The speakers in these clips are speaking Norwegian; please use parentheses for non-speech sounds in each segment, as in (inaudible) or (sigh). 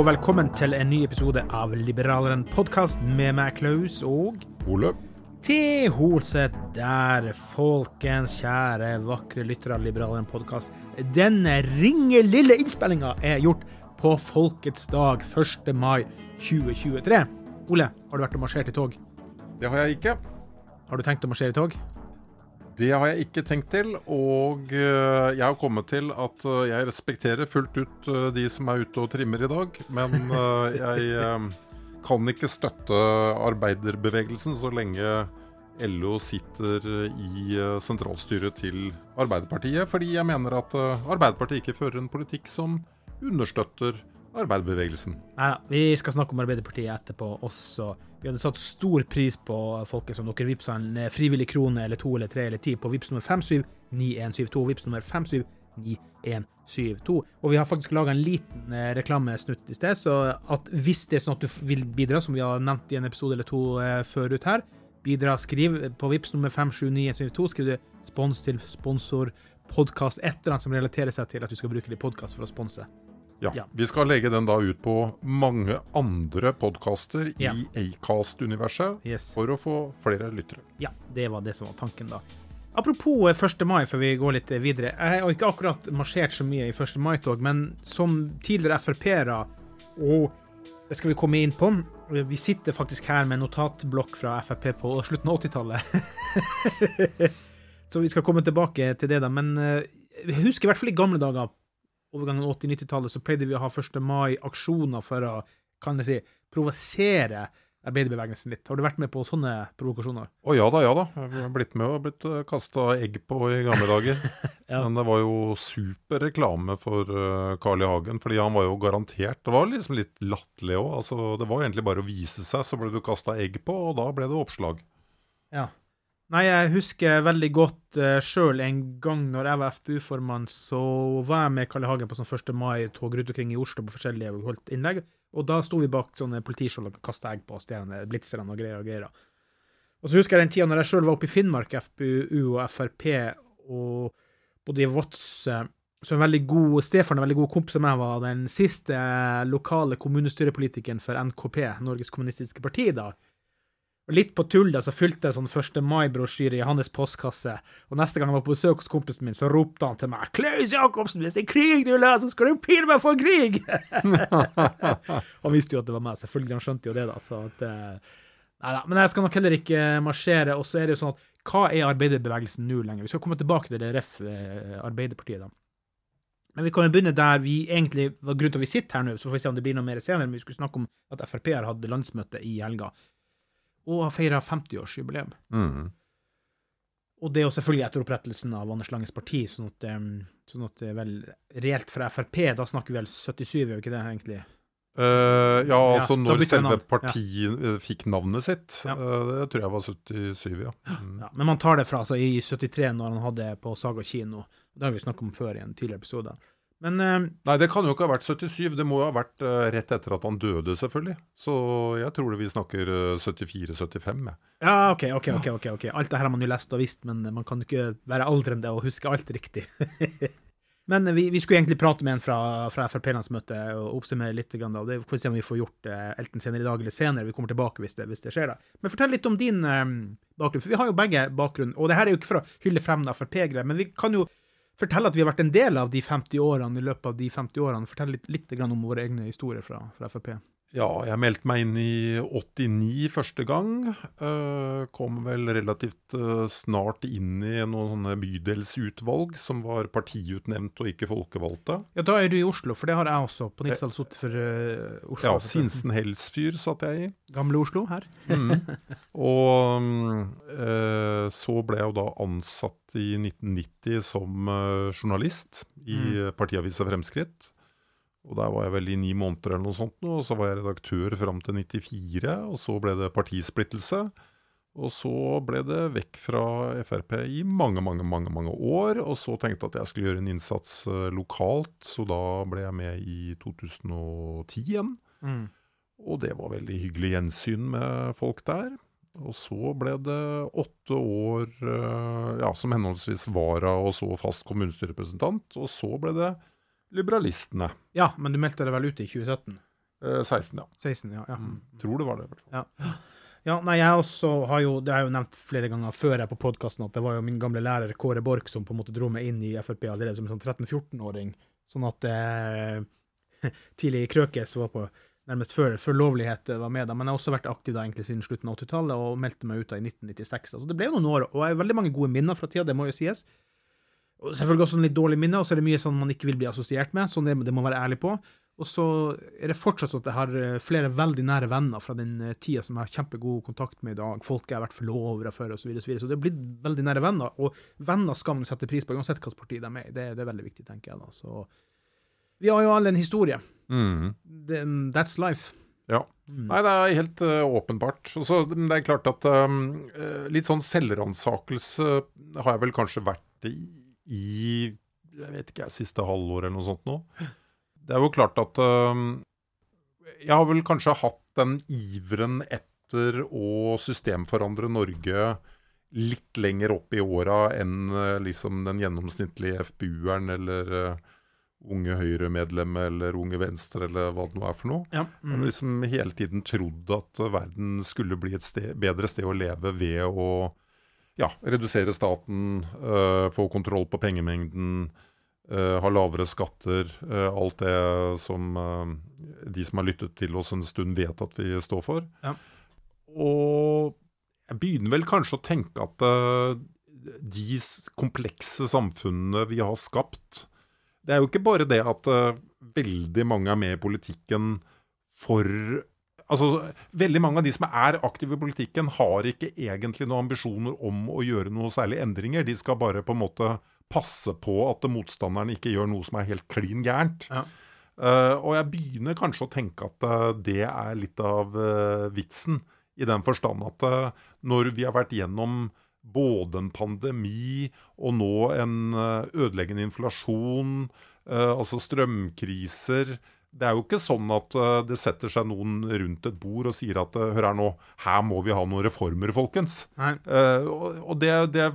Og velkommen til en ny episode av Liberaleren podkast med meg, Klaus, og Ole. til Holset der, folkens kjære, vakre lyttere av Liberaleren podkast. Denne ringe lille innspillinga er gjort på Folkets dag 1. mai 2023. Ole, har du vært og marsjert i tog? Det har jeg ikke. Har du tenkt å marsjere i tog? Det har jeg ikke tenkt til. Og eh, jeg har kommet til at eh, jeg respekterer fullt ut eh, de som er ute og trimmer i dag. Men jeg kan ikke støtte arbeiderbevegelsen så lenge LO sitter i sentralstyret til Arbeiderpartiet. Fordi jeg mener at Arbeiderpartiet ikke fører en politikk som understøtter arbeiderbevegelsen. Da, vi skal snakke om Arbeiderpartiet etterpå også. Vi hadde satt stor pris på folket som dere vippsa en eh, frivillig krone eller to eller tre eller ti på vips nummer 579172. Vips nummer 579172. Og vi har faktisk laga en liten eh, reklamesnutt i sted, så at hvis det er sånn at du vil bidra, som vi har nevnt i en episode eller to eh, før ut her, bidra, skriv på vips nummer 579172. Skriv du spons til sponsor, podkast, et eller annet som relaterer seg til at du skal bruke det i podkast for å sponse. Ja. Ja. Vi skal legge den da ut på mange andre podkaster Ja. i Acast-universet Yes. for å få flere lyttere. Ja, det var det som var tanken, da. Apropos eh, 1. mai, før vi går litt eh, videre. Jeg har ikke akkurat marsjert så mye i 1. mai-tog, men som tidligere Frp-ere, og det skal vi komme inn på Vi sitter faktisk her med notatblokk fra Frp på slutten av 80-tallet. (laughs) så vi skal komme tilbake til det, da. Men eh, jeg husker i hvert fall i gamle dager, overgangen 80-90-tallet, så pleide vi å ha 1. mai-aksjoner for å, kan jeg si, provosere arbeiderbevegelsen litt. Har du vært med på sånne provokasjoner? Å ja da, ja da. Jeg har blitt med og blitt kasta egg på i gamle dager. (laughs) Ja. Men det var jo super reklame for eh, Carl I. Hagen, fordi han var jo garantert Det var liksom litt latterlig òg. Altså, det var egentlig bare å vise seg, så ble du kasta egg på, og da ble det oppslag. Ja. Nei, jeg husker veldig godt uh, sjøl en gang når jeg var FPU-formann, så var jeg med Kalle. Hagen på sånn 1. mai-tog rundt omkring i Oslo på forskjellige og holdt innlegg. Og da sto vi bak sånne politiskjold og kasta egg på stjernene, blitzerne og greier og greier. Og så husker jeg den tida når jeg sjøl var oppe i Finnmark, FPU og Frp, og bodde i Vadsø. Så en veldig god, Stefan, en veldig god kompis av meg, var den siste lokale kommunestyrepolitikeren for NKP, Norges Kommunistiske Parti, da. Litt på tull da, så fylte jeg sånn 1. mai-brosjyre i hans postkasse, og neste gang jeg var på besøk hos kompisen min, så ropte han til meg 'Klaus Jacobsen, hvis det er krig du vil ha, så skal du pine meg for krig!' (laughs) han visste jo at det var meg, selvfølgelig, han skjønte jo det, da, så at eh, Nei da, men jeg skal nok heller ikke marsjere, og så er det jo sånn at hva er arbeiderbevegelsen nå lenger? Vi skal komme tilbake til det ref. eh, Arbeiderpartiet, da. Men vi kan jo begynne der vi egentlig var grunnen til at vi sitter her nå, så får vi se om det blir noe mer senere. Men vi skulle snakke om at Frp har hatt landsmøte i helga, og har feira 50-årsjubileum. Mm. Og det er jo selvfølgelig etter opprettelsen av Anders Langes parti, sånn at, sånn at det er vel reelt fra Frp, da snakker vi vel 77, er jo ikke det egentlig? Uh, ja, altså ja, når selve navn. Ja. partiet eh, fikk navnet sitt. Ja. Uh, det tror jeg var 77, ja. Mm. Ja, men man tar det fra altså, i 73, når han hadde på Saga kino. Det har vi snakket om før i en tidligere episode. Men um, Nei, det kan jo ikke ha vært 77. Det må jo ha vært eh, rett etter at han døde, selvfølgelig. Så jeg tror det vi snakker eh, 74-75. jeg. Ja, OK, OK. ok, ok, ok. Alt det her har man jo lest og visst, men man kan jo ikke være aldrende og huske alt riktig. (laughs) men vi, vi skulle egentlig prate med en fra, fra Frp-landsmøtet og oppsummere litt. Grann, da. Det får vi se om vi får gjort uh, enten senere i dag eller senere. Vi kommer tilbake hvis det, hvis det skjer. da. Men fortell litt om din um, bakgrunn, for vi har jo begge bakgrunn. Og det her er jo ikke for å hylle frem Frp-greier, men vi kan jo fortelle at vi har vært en del av de 50 årene i løpet av de 50 årene. Fortell litt, litt om våre egne historier fra, fra Frp. Ja, jeg meldte meg inn i 89 første gang. Eh, kom vel relativt eh, snart inn i noen sånne bydelsutvalg som var partiutnevnt og ikke folkevalgte. Ja, da er du i Oslo, for det har jeg også på Nittedal sittet for uh, Oslo. Ja, Sinsen-Helsfyr satt jeg i. Gamle Oslo her. Mm. Og eh, så ble jeg jo da ansatt i 1990 som uh, journalist i mm. partiavisa Fremskritt. Og der var jeg vel i ni måneder eller noe sånt nå, og så var jeg redaktør fram til 94, og så ble det partisplittelse. Og så ble det vekk fra Frp i mange, mange, mange mange år. Og så tenkte jeg at jeg skulle gjøre en innsats eh, lokalt, så da ble jeg med i 2010 igjen. Mm. Og det var veldig hyggelig gjensyn med folk der. Og så ble det åtte år eh, ja, som henholdsvis vara og så fast kommunestyrerepresentant. Og så ble det Liberalistene. Ja, men du meldte deg vel ut i 2017? Eh, 16, ja. 16, ja. ja. Tror det var det. i hvert fall. Ja. Ja, nei, jeg også har jo, det har jeg jo nevnt flere ganger før jeg på podkasten, at det var jo min gamle lærer Kåre Borch som på en måte dro meg inn i Frp allerede som en sånn 13-14-åring. Sånn at eh, (laughs) tidlig i Krøkes var på nærmest før, før lovlighet var med da. Men jeg har også vært aktiv da egentlig siden slutten av 80-tallet og meldte meg ut da i 1996. Altså, det ble jo noen år, og jeg har veldig mange gode minner fra tida, det må jo sies. Og selvfølgelig også en litt dårlig minne, og så er det mye sånn man ikke vil bli assosiert med. sånn det, det må være ærlig på. Og så er det fortsatt sånn at jeg har eh, flere veldig nære venner fra den eh, tida som jeg har kjempegod kontakt med i dag. Folk jeg har vært forlovere for, osv. Så, videre, så, videre. så det er blitt veldig nære venner. Og venner skal man sette pris på, uansett hvilket parti de er med i. Det, det er veldig viktig, tenker jeg. da. Så vi har jo alle en historie. Mm. Det, that's life. Ja. Nei, det er helt uh, åpenbart. Og så, men det er klart at um, litt sånn selvransakelse har jeg vel kanskje vært i, i jeg vet ikke, siste halvår eller noe sånt nå. Det er jo klart at um, jeg har vel kanskje hatt den iveren etter å systemforandre Norge litt lenger opp i åra enn eh, liksom den gjennomsnittlige FPU-eren eller uh, unge Høyre-medlemmet eller unge Venstre eller hva det nå er for noe. Ja. Jeg har liksom hele tiden trodd at verden skulle bli et sted, bedre sted å leve ved å ja, redusere staten, uh, få kontroll på pengemengden, uh, ha lavere skatter. uh, alt det som de som har lyttet til oss en stund, vet at vi står for. Ja. Og jeg begynner vel kanskje å tenke at de komplekse samfunnene vi har skapt Det er jo ikke bare det at veldig mange er med i politikken for Altså, Veldig mange av de som er aktive i politikken, har ikke egentlig noen ambisjoner om å gjøre noe særlig endringer. De skal bare på en måte passe på at motstanderen ikke gjør noe som er helt klin gærent. Ja. Uh, og jeg begynner kanskje å tenke at uh, det er litt av uh, vitsen. I den forstand at når vi har vært gjennom både en pandemi og nå en ødeleggende inflasjon, altså strømkriser Det er jo ikke sånn at eh, det setter seg noen rundt et bord og sier at eh, hør her nå, her må vi ha noen reformer, folkens. Eh, og, det, det,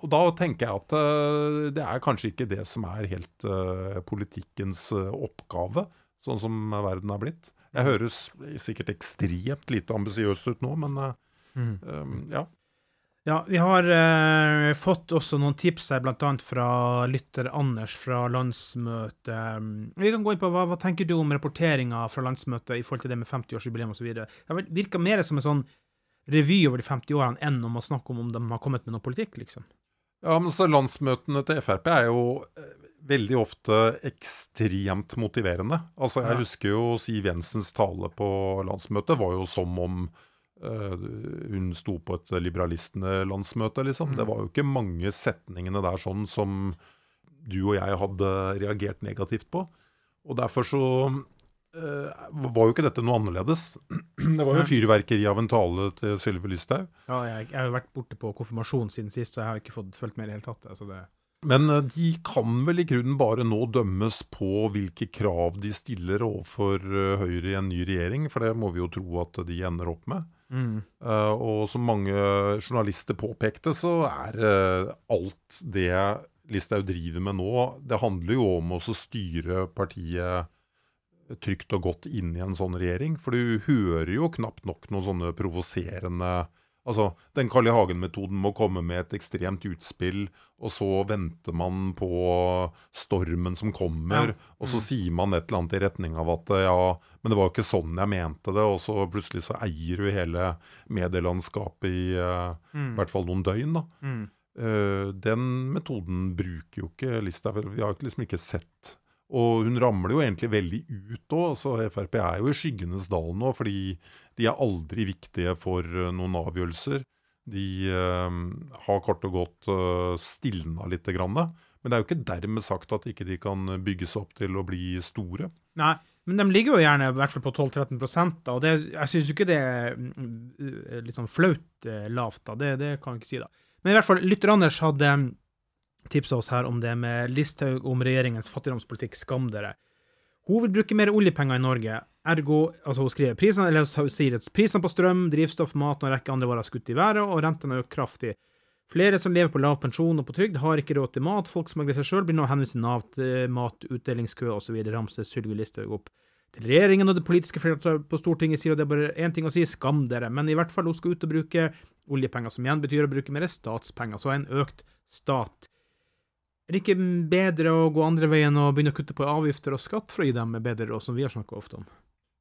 og da tenker jeg at uh, det er kanskje ikke det som er helt uh, politikkens oppgave, sånn som verden er blitt. Jeg høres sikkert ekstremt lite ambisiøst ut nå, men mm. ja. Ja, vi har eh, fått også noen tips her, annet fra lytter Anders fra landsmøtet. Vi kan gå inn på hva, hva tenker du om rapporteringa fra landsmøtet i forhold til det med 50-årsjubileum osv. Det virker mer som en sånn revy over de 50 årene enn om å snakke om om de har kommet med noe politikk, liksom. Ja, men så Landsmøtene til Frp er jo eh, veldig ofte ekstremt motiverende. Altså, Jeg Ja. husker jo Siv Jensens tale på landsmøtet var jo som om hun sto på et liberalistene-landsmøte, liksom. Det var jo ikke mange setningene der sånn som du og jeg hadde reagert negativt på. Og derfor så eh, var jo ikke dette noe annerledes. (clears throat) Det var jo fyrverkeri av en tale til Sylvi Lysthaug. Ja, jeg, jeg har jo vært borte på konfirmasjon siden sist, så jeg har ikke fått fulgt med i det hele tatt. Altså det, Men eh, de kan vel i grunnen bare nå dømmes på hvilke krav de stiller overfor eh, Høyre i en ny regjering, for det må vi jo tro at de ender opp med. Mm. Uh, og som mange journalister påpekte, så er uh, alt det Listhaug driver med nå, det handler jo om å styre partiet trygt og godt inn i en sånn regjering. For du hører jo knapt nok noen sånne provoserende Altså, den Carl I. Hagen-metoden må komme med et ekstremt utspill, og så venter man på stormen som kommer, Ja. og så sier man et eller annet i retning av at ja, men det var jo ikke sånn jeg mente det, og så plutselig så eier du hele medielandskapet i uh, mm. hvert fall noen døgn, da. Mm. Uh, den metoden bruker jo ikke Listhaug. Vi har liksom ikke sett Og hun ramler jo egentlig veldig ut òg. Altså, Frp er jo i skyggenes dal nå, fordi de er aldri viktige for eh, noen avgjørelser. De eh, har kort og godt eh, stilna litt. Grann, men det er jo ikke dermed sagt at ikke de kan bygges opp til å bli store. Nei, men de ligger jo gjerne i hvert fall på 12-13 da, og det, jeg syns jo ikke det er mm, litt sånn flaut eh, lavt, da. Det, det kan jeg ikke si, da. Men i hvert fall, lytter Anders hadde tipsa oss her om det med Listhaug om regjeringens fattigdomspolitikk, skam dere. Hun vil bruke mer oljepenger i Norge, ergo altså hun skriver prisene, eller hun sier at prisene på strøm, drivstoff, mat og en rekke andre varer har skutt i været, og rentene har økt kraftig. Flere som lever på lav pensjon og på trygd, har ikke råd til mat. Folk som har greid seg sjøl, blir nå henvist til Nav til mat, utdelingskø osv., ramser Sylvi Listhaug opp. Til regjeringen og det politiske flertallet på Stortinget sier og det er bare én ting å si, skam dere, men i hvert fall hun skal ut og bruke oljepenger, som igjen betyr å bruke mer statspenger, så en økt stat. Er det ikke bedre å gå andre veien og begynne å kutte på avgifter og skatt for å gi dem bedre råd, som vi har snakka ofte om?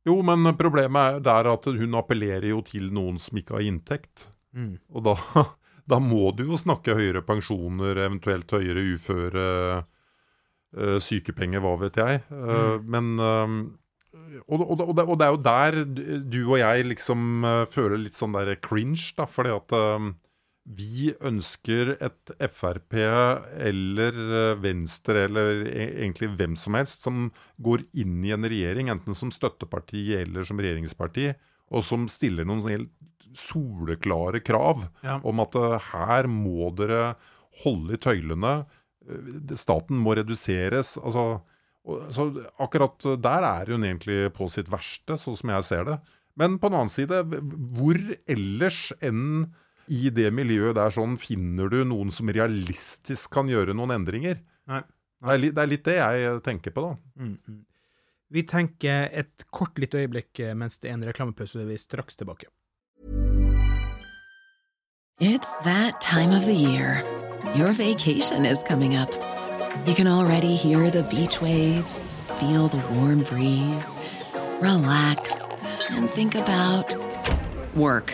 Jo, men problemet er at hun appellerer jo til noen som ikke har inntekt. Mm. Og da, (laughs) da må du jo snakke høyere pensjoner, eventuelt høyere uføre, eh, sykepenger, hva vet jeg. Mm. Men eh, og, og, og, det, og det er jo der du og jeg liksom eh, føler litt sånn der cringe, da. Fordi at eh, vi ønsker et Frp eller eh, Venstre eller e- egentlig hvem som helst som går inn i en regjering, enten som støtteparti eller som regjeringsparti, og som stiller noen helt soleklare krav Ja. om at eh, her må dere holde i tøylene. eh, Staten må reduseres. altså så akkurat der er hun egentlig på sitt verste, sånn som jeg ser det. Men på den annen side, hvor ellers enn i det miljøet der sånn finner du noen som realistisk kan gjøre noen endringer? Nei. Det er, litt, det er litt det jeg tenker på, da. Mm, mm. Vi tenker et kort lite øyeblikk eh, mens det er en reklamepause, så er vi straks tilbake. It's that time of the year. Your vacation is coming up. You can already hear the beach waves, feel the warm breeze, relax, and think about work.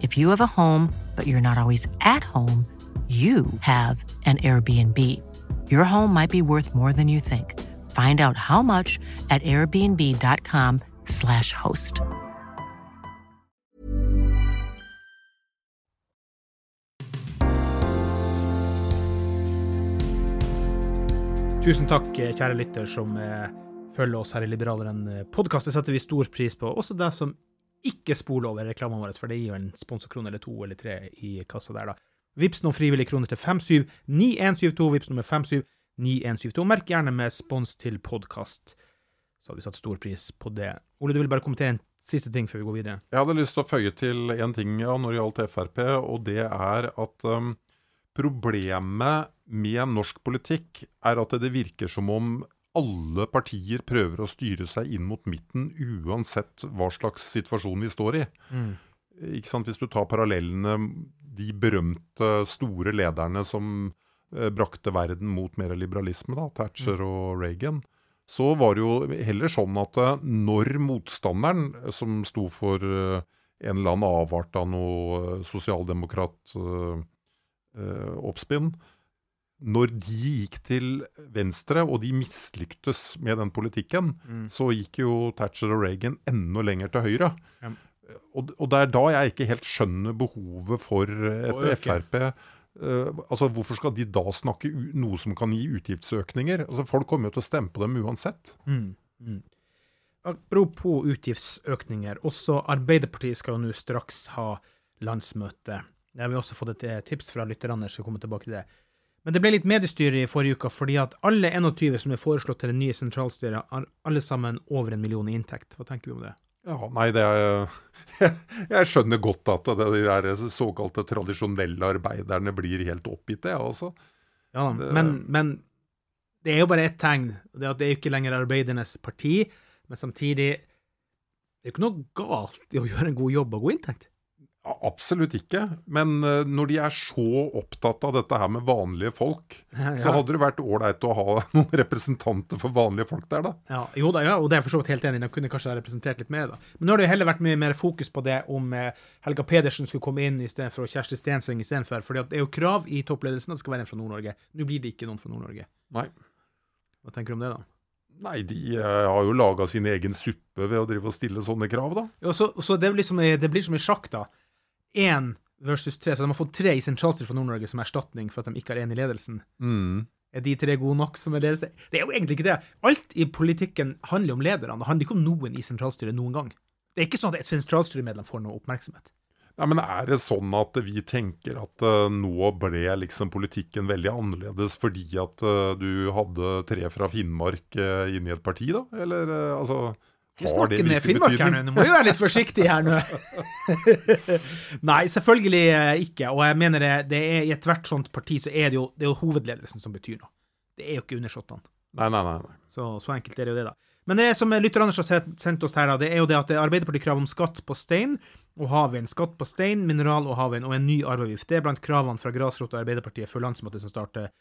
If you have a home, but you're not always at home, you have an Airbnb. Your home might be worth more than you think. Find out how much at airbnb.com/slash host. Tusen takk, kjære lytter, som eh, følger oss her i Liberaleren podkast. Det setter vi stor pris på. Også deg som ikke spole over reklamene våre, for det gir jo en sponsorkrone eller to eller tre i kassa der, da. Vips noen frivillige kroner til 579172. Vips nummer 579172. Merk gjerne med spons til podkast. Så har vi satt stor pris på det. Ole, du vil bare kommentere en siste ting før vi går videre? Jeg hadde lyst til å føye til en ting ja, når det gjaldt Frp, og det er at um, problemet med norsk politikk er at det virker som om alle partier prøver å styre seg inn mot midten, uansett hva slags situasjon vi står i. Mm. Ikke sant? Hvis du tar parallellene, de berømte store lederne som eh, brakte verden mot mer liberalisme, da, Thatcher og Reagan, så var det jo heller sånn at eh, når motstanderen, eh, som sto for en eller annen avart av noe eh, sosialdemokrat eh, eh, oppspinn, når de gikk til venstre, og de mislyktes med den politikken, Mm. så gikk jo Thatcher og Reagan enda lenger til høyre. Ja. Og, og det er da jeg ikke helt skjønner behovet for et Frp. Uh, altså Hvorfor skal de da snakke noe som kan gi utgiftsøkninger? Altså Folk kommer jo til å stemme på dem uansett. Mm. Mm. Apropos utgiftsøkninger, også Arbeiderpartiet skal jo nå straks ha landsmøte. Det har vi også fått et eh, tips fra lytterne, skal komme tilbake til det. Men det ble litt mediestyre i forrige uke, fordi at alle 21 som er foreslått til det nye sentralstyret, har alle sammen over en million i inntekt. Hva tenker vi om det? Ja, nei, det er (laughs) Jeg skjønner godt at de der såkalte tradisjonelle arbeiderne blir helt oppgitt, jeg altså. Ja, Det- men, men det er jo bare ett tegn. Det er at det er ikke lenger arbeidernes parti, men samtidig Det er jo ikke noe galt i å gjøre en god jobb og god inntekt. Ja, Absolutt ikke. Men eh, når de er så opptatt av dette her med vanlige folk, (laughs) Ja, så hadde det vært ålreit å ha (laughs) noen representanter for vanlige folk der, da. Ja, jo da, ja, og det er jeg for så vidt helt enig i. De kunne kanskje ha representert litt mer, da. Men nå har det jo heller vært mye mer fokus på det om eh, Helga Pedersen skulle komme inn istedenfor Kjersti Stenseng istedenfor. For det er jo krav i toppledelsen at det skal være en fra Nord-Norge. Nå blir det ikke noen fra Nord-Norge. Nei. Hva tenker du om det, da? Nei, de eh, har jo laga sin egen suppe ved å drive og stille sånne krav, da. Ja, så, så det, blir som, det blir som i sjakk, da. Én versus tre. Så de har fått tre i sentralstyret for Nord-Norge som erstatning for at de ikke har én i ledelsen. Mm. Er de tre gode nok som er ledelse? Det er jo egentlig ikke det. Alt i politikken handler om lederne. Det handler ikke om noen i sentralstyret noen gang. Det er ikke sånn at et sentralstyremedlem får noe oppmerksomhet. Nei, men Er det sånn at vi tenker at uh, nå ble liksom politikken veldig annerledes fordi at uh, du hadde tre fra Finnmark uh, inne i et parti, da? Eller altså Vi snakker ned Finnmark her nå, nå må vi være litt forsiktige her nå. Nei, selvfølgelig eh, ikke. Og jeg mener det, det er i ethvert sånt parti så er det jo, det er jo hovedledelsen som betyr noe. Det er jo ikke undersåttene. Nei, nei, nei. nei. Så, så enkelt er det jo det, da. Men det som lytter Anders har sendt oss her, da, det er jo det at det er Arbeiderpartiet-krav om skatt på stein og havvind. Skatt på stein, mineral og havvind, og en ny arveavgift. Det er blant kravene fra grasrota Arbeiderpartiet før landsmøtet som starter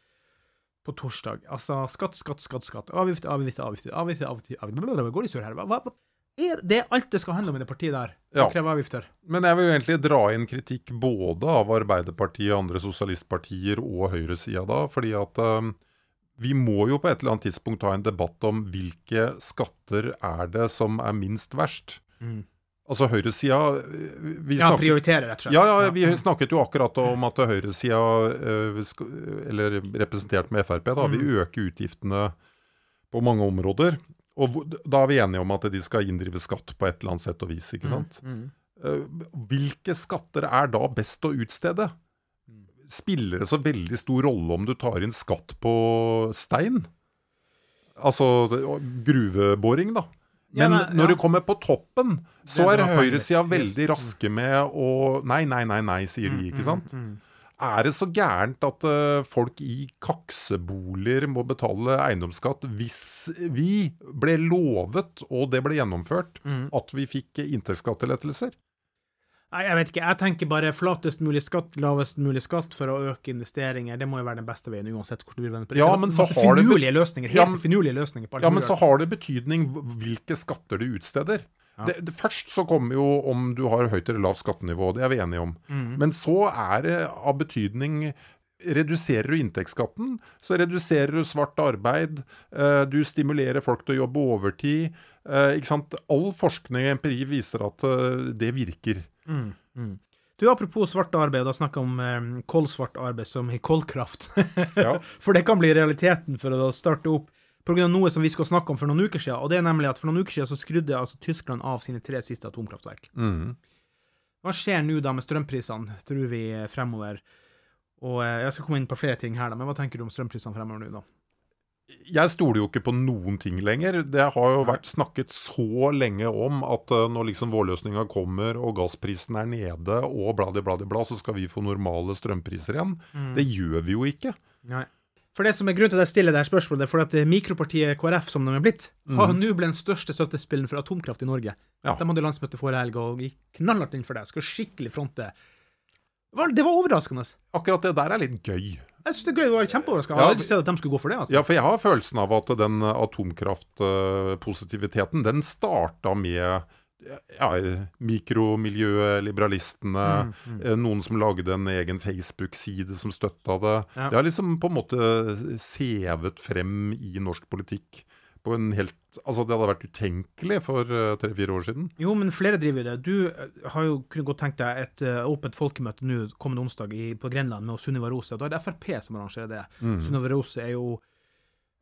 på torsdag. Altså skatt, skatt, skatt, skatt. Avgift, avgift, avgift, avgift, avgift, avgift. Går det sur her? Hva, hva? Er det er alt det skal handle om i det partiet der? Ja. Kreve avgifter? Men jeg vil jo egentlig dra inn kritikk både av Arbeiderpartiet, andre sosialistpartier og høyresida da, fordi at eh, vi må jo på et eller annet tidspunkt ha en debatt om hvilke skatter er det som er minst verst. Mm. Altså høyresida vi Ja, prioriterer, rett og slett. Ja, ja, vi snakket jo akkurat om at høyresida, eh, eller representert med Frp, da, vil Mm. øke utgiftene på mange områder. Og da er vi enige om at de skal inndrive skatt på et eller annet sett og vis. ikke sant? Eh, hvilke skatter er da best å utstede? Spiller det så veldig stor rolle om du tar inn skatt på stein? Altså gruveboring, da. Ja, Men ja. når ja. du kommer på toppen, så er høyresida veldig Mm. raske med å Nei, nei, nei, nei, sier de, ikke sant? Er det så gærent at uh, folk i kakseboliger må betale eiendomsskatt hvis vi ble lovet, og det ble gjennomført, Mm. at vi fikk inntektsskattelettelser? Nei, jeg vet ikke. Jeg tenker bare flatest mulig skatt, lavest mulig skatt for å øke investeringer. Det må jo være den beste veien, uansett hvor du vil vende på det. Ja, men så har det finurlige løsninger. Helt Ja, men- finurlige løsninger Ja, men så har det betydning hvilke skatter du utsteder. Det, det, først så kommer jo om du har høyt eller lavt skattenivå, det er vi enige om. Mm. Men så er det av betydning Reduserer du inntektsskatten, så reduserer du svart arbeid. eh, du stimulerer folk til å jobbe overtid. eh? All forskning og empiri viser at eh, det virker. Mm, mm. Du, Apropos svart arbeid, da snakker om eh, kollsvart arbeid som i kollkraft. Ja. (laughs) For det kan bli realiteten for å starte opp pga. noe som vi skal snakke om for noen uker siden. Og det er nemlig at for noen uker siden så skrudde altså Tyskland av sine tre siste atomkraftverk. Mm. Hva skjer nå da med strømprisene, tror vi, fremover? Og eh, Jeg skal komme inn på flere ting her, da, men hva tenker du om strømprisene fremover nå, da? Jeg stoler jo ikke på noen ting lenger. Det har jo vært snakket så lenge om at eh, når liksom vårløsninga kommer og gassprisen er nede og bladi, bladi, bla, så skal vi få normale strømpriser igjen. Det gjør vi jo ikke. Nei. For det som er grunnen til at jeg stiller det her spørsmålet, er fordi at eh, mikropartiet KrF, som de er blitt, har nå blitt den største støttespilleren for atomkraft i Norge. Ja. De hadde landsmøte forrige helg og gikk knallhardt inn for det. Skal skikkelig fronte. Det var overraskende. Akkurat det der er litt gøy. Jeg synes det er gøy, det var kjempeoverraskende. Jeg hadde at de skulle gå for det. altså. Ja, for jeg har følelsen av at den atomkraftpositiviteten, den starta med ja, mikromiljøet, liberalistene, mm. noen som lagde en egen Facebook-side som støtta det. Ja. Det har liksom på en måte sevet frem i norsk politikk på en helt Altså, det hadde vært utenkelig for eh, tre-fire år siden. Jo, men flere driver jo det. Du eh, har jo kunne godt tenkt deg et eh, åpent folkemøte nå kommende onsdag i, på Grenland med Sunniva Rose. Da er det Frp som arrangerer det. Mm. Sunniva Rose er jo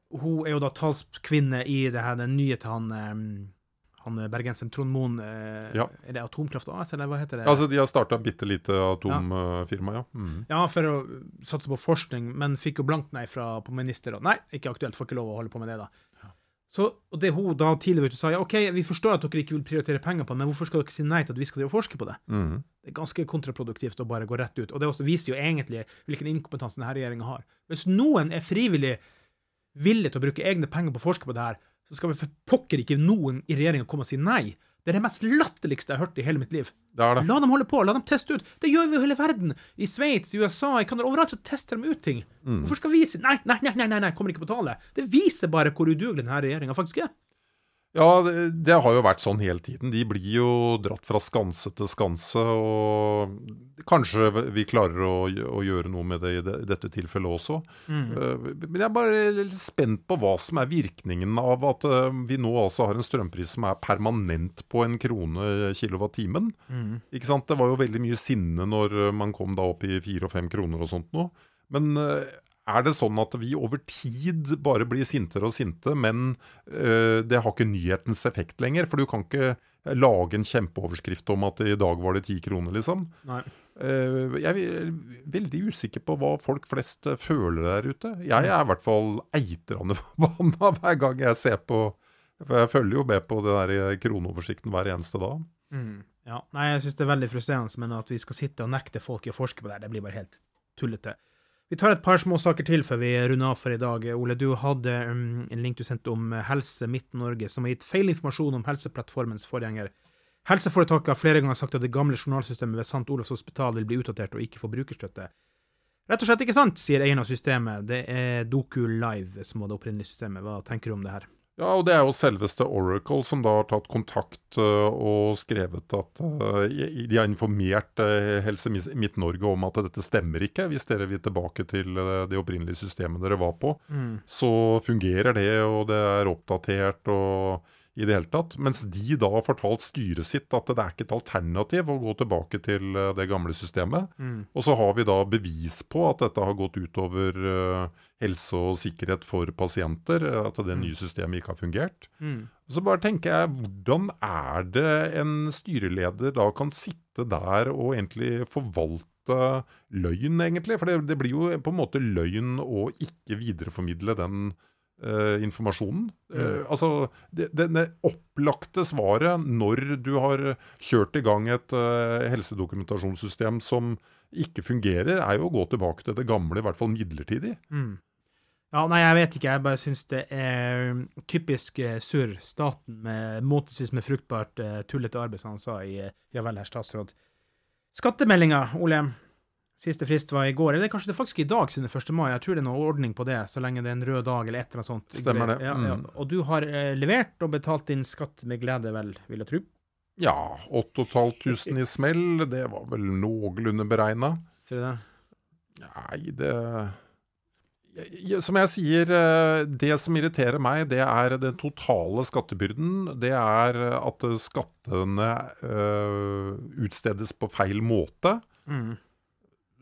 Hun er jo da talskvinne i det her, den nye til han han bergenseren Trond Moen. Ja. Er det Atomkraft AS, eller hva heter det? Altså, De har starta et bitte lite atomfirma, ja. Mm. Ja, for å satse på forskning, men fikk jo blankt nei fra, på minister. Nei, ikke aktuelt, får ikke lov å holde på med det, da. Så, og det hun da tidligere sa, ja, OK, vi forstår at dere ikke vil prioritere penger på det, men hvorfor skal dere si nei til at vi skal forske på det? Mm. Det er ganske kontraproduktivt å bare gå rett ut. Og det viser jo egentlig hvilken inkompetanse denne regjeringa har. Hvis noen er frivillig villig til å bruke egne penger på å forske på det her, så skal vi for pokker ikke noen i regjeringa komme og si nei. Det er det mest latterligste jeg har hørt i hele mitt liv. Det det. La dem holde på, la dem teste ut. Det gjør vi jo hele verden. I Sveits, i USA, i Canada, overalt så tester de ut ting. Mm. Hvorfor skal vi si nei, nei, nei, nei, nei, kommer ikke på tale? Det viser bare hvor udugelig denne regjeringa faktisk er. Ja, det, det har jo vært sånn hele tiden. De blir jo dratt fra skanse til skanse. Og kanskje vi klarer å, å gjøre noe med det i, det, dette tilfellet også. Eh, men jeg er bare litt spent på hva som er virkningen av at eh, vi nå altså har en strømpris som er permanent på en krone kilowattimen. Ikke sant? Det var jo veldig mye sinne når man kom da opp i fire og fem kroner og sånt noe. Men eh, er det sånn at vi over tid bare blir sintere og sinte, men øh, det har ikke nyhetens effekt lenger? For du kan ikke lage en kjempeoverskrift om at i dag var det ti kroner, liksom. Nei. Uh, jeg er veldig usikker på hva folk flest eh, føler der ute. Jeg er i hvert fall eitrende (laughs) forbanna hver gang jeg ser på For jeg følger jo med på det der kroneoversikten hver eneste dag. Mm. Ja. Nei, jeg syns det er veldig frustrerende, men at vi skal sitte og nekte folk i å forske på det det blir bare helt tullete. Vi tar et par små saker til før vi runder av for i dag. Ole, du hadde um, en link du sendte om Helse Midt-Norge, som har gitt feil informasjon om Helseplattformens forgjenger. Helseforetaket har flere ganger sagt at det gamle journalsystemet ved St. Olavs hospital vil bli utdatert og ikke få brukerstøtte. Rett og slett ikke sant, sier eieren av systemet. Det er Doku Live som var det opprinnelige systemet. Hva tenker du om det her? Ja, og det er jo selveste Oracle som da har tatt kontakt øh, og skrevet at øh, de har informert øh, Helse Midt-Norge om at dette stemmer ikke. Hvis dere vil tilbake til det opprinnelige systemet dere var på, så fungerer det, og det er oppdatert, og i det hele tatt. Mens de da har fortalt styret sitt at det er ikke et alternativ å gå tilbake til eh, det gamle systemet. Mm. Og så har vi da bevis på at dette har gått utover eh, helse og sikkerhet for pasienter. eh, At det nye systemet ikke har fungert. Mm. Så bare tenker jeg, hvordan er det en styreleder da kan sitte der og egentlig forvalte løgn, egentlig? For det, det blir jo på en måte løgn å ikke videreformidle den Uh, informasjonen. Eh, altså, det, det, det opplagte svaret når du har kjørt i gang et uh, helsedokumentasjonssystem som ikke fungerer, er jo å gå tilbake til det gamle, i hvert fall midlertidig. Mm. Ja, nei, jeg vet ikke. Jeg bare syns det er typisk eh, surr. Staten med måtesvis med fruktbart eh, tullete arbeid, som han sa i eh, Ja vel, herr statsråd. Skattemeldinga, Ole. Siste frist var i går. Eller kanskje det er faktisk i dag, siden er 1. mai. Jeg tror det er noe ordning på det, så lenge det er en rød dag eller et eller annet sånt. Stemmer det. Ja, ja. Mm. Og du har levert og betalt din skatt med glede, vel, vil jeg tro. Ja, 8500 i smell, det var vel noenlunde beregna. Ser du det? Nei, det Som jeg sier, eh, det som irriterer meg, det er den totale skattebyrden. Det er at skattene eh, utstedes på feil måte. Mm.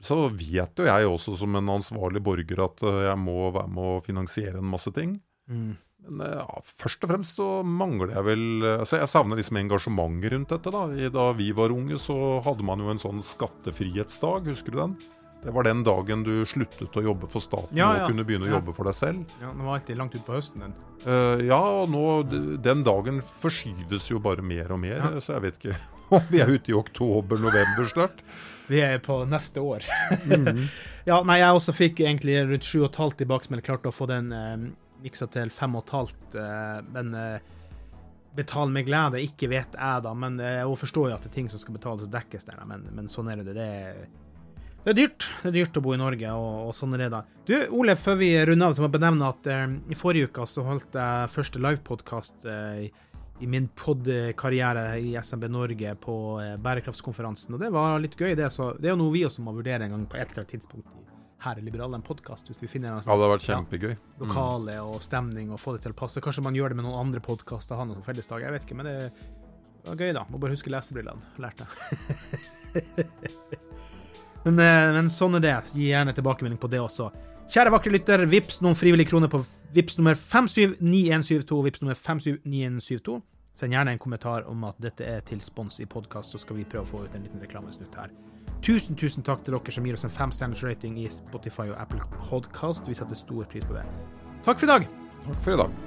Så vet jo jeg også som en ansvarlig borger at eh, jeg må være med å finansiere en masse ting. Mm. Men eh, ja, først og fremst så mangler jeg vel eh, altså Jeg savner liksom engasjementet rundt dette. Da Da vi var unge, så hadde man jo en sånn skattefrihetsdag, husker du den? Det var den dagen du sluttet å jobbe for staten Ja, og kunne begynne å Ja. jobbe for deg selv. Ja, Den var alltid langt utpå høsten, den. Uh, ja, og nå, den dagen forskyves jo bare mer og mer, Ja. så jeg vet ikke (laughs) om vi er ute i oktober-november snart. Vi er på neste år. (laughs) ja, nei, jeg også fikk egentlig rundt 7,5 tilbake, men klarte å få den eh, miksa til 5,5. Eh, men eh, betal med glede, ikke vet jeg, da. Men eh, jeg forstår jo at det er ting som skal betales og dekkes der. Men, men sånn er det. Det er, det er dyrt. Det er dyrt å bo i Norge, og, og sånn er det, da. Du, Ole, før vi runder av, så må jeg benevne at eh, i forrige uke så holdt jeg første livepodkast eh, i- i min pod-karriere i SMB Norge på eh, bærekraftskonferansen, og det var litt gøy, det. Så det er jo noe vi også må vurdere en gang på et eller annet tidspunkt her i Liberal, en podkast, hvis vi finner en sånn, Ja, det hadde vært kjempegøy. Ja, lokale og stemning og få det til å passe. Kanskje man gjør det med noen andre podkaster, ha noen fellesdag, jeg vet ikke, men det var gøy, da. Må bare huske lesebrillene, lærte jeg. (laughs) men, eh, men sånn er det. Gi gjerne tilbakemelding på det også. Kjære vakre lytter, vips noen frivillige kroner på vips nummer 579172. Vips nummer 579172. Send gjerne en kommentar om at dette er til spons i podkast, så skal vi prøve å få ut en liten reklamesnutt her. Tusen, tusen takk til dere som gir oss en femstjerners rating i Spotify og Apple Podcast. Vi setter stor pris på det. Takk for i dag. Takk for i dag.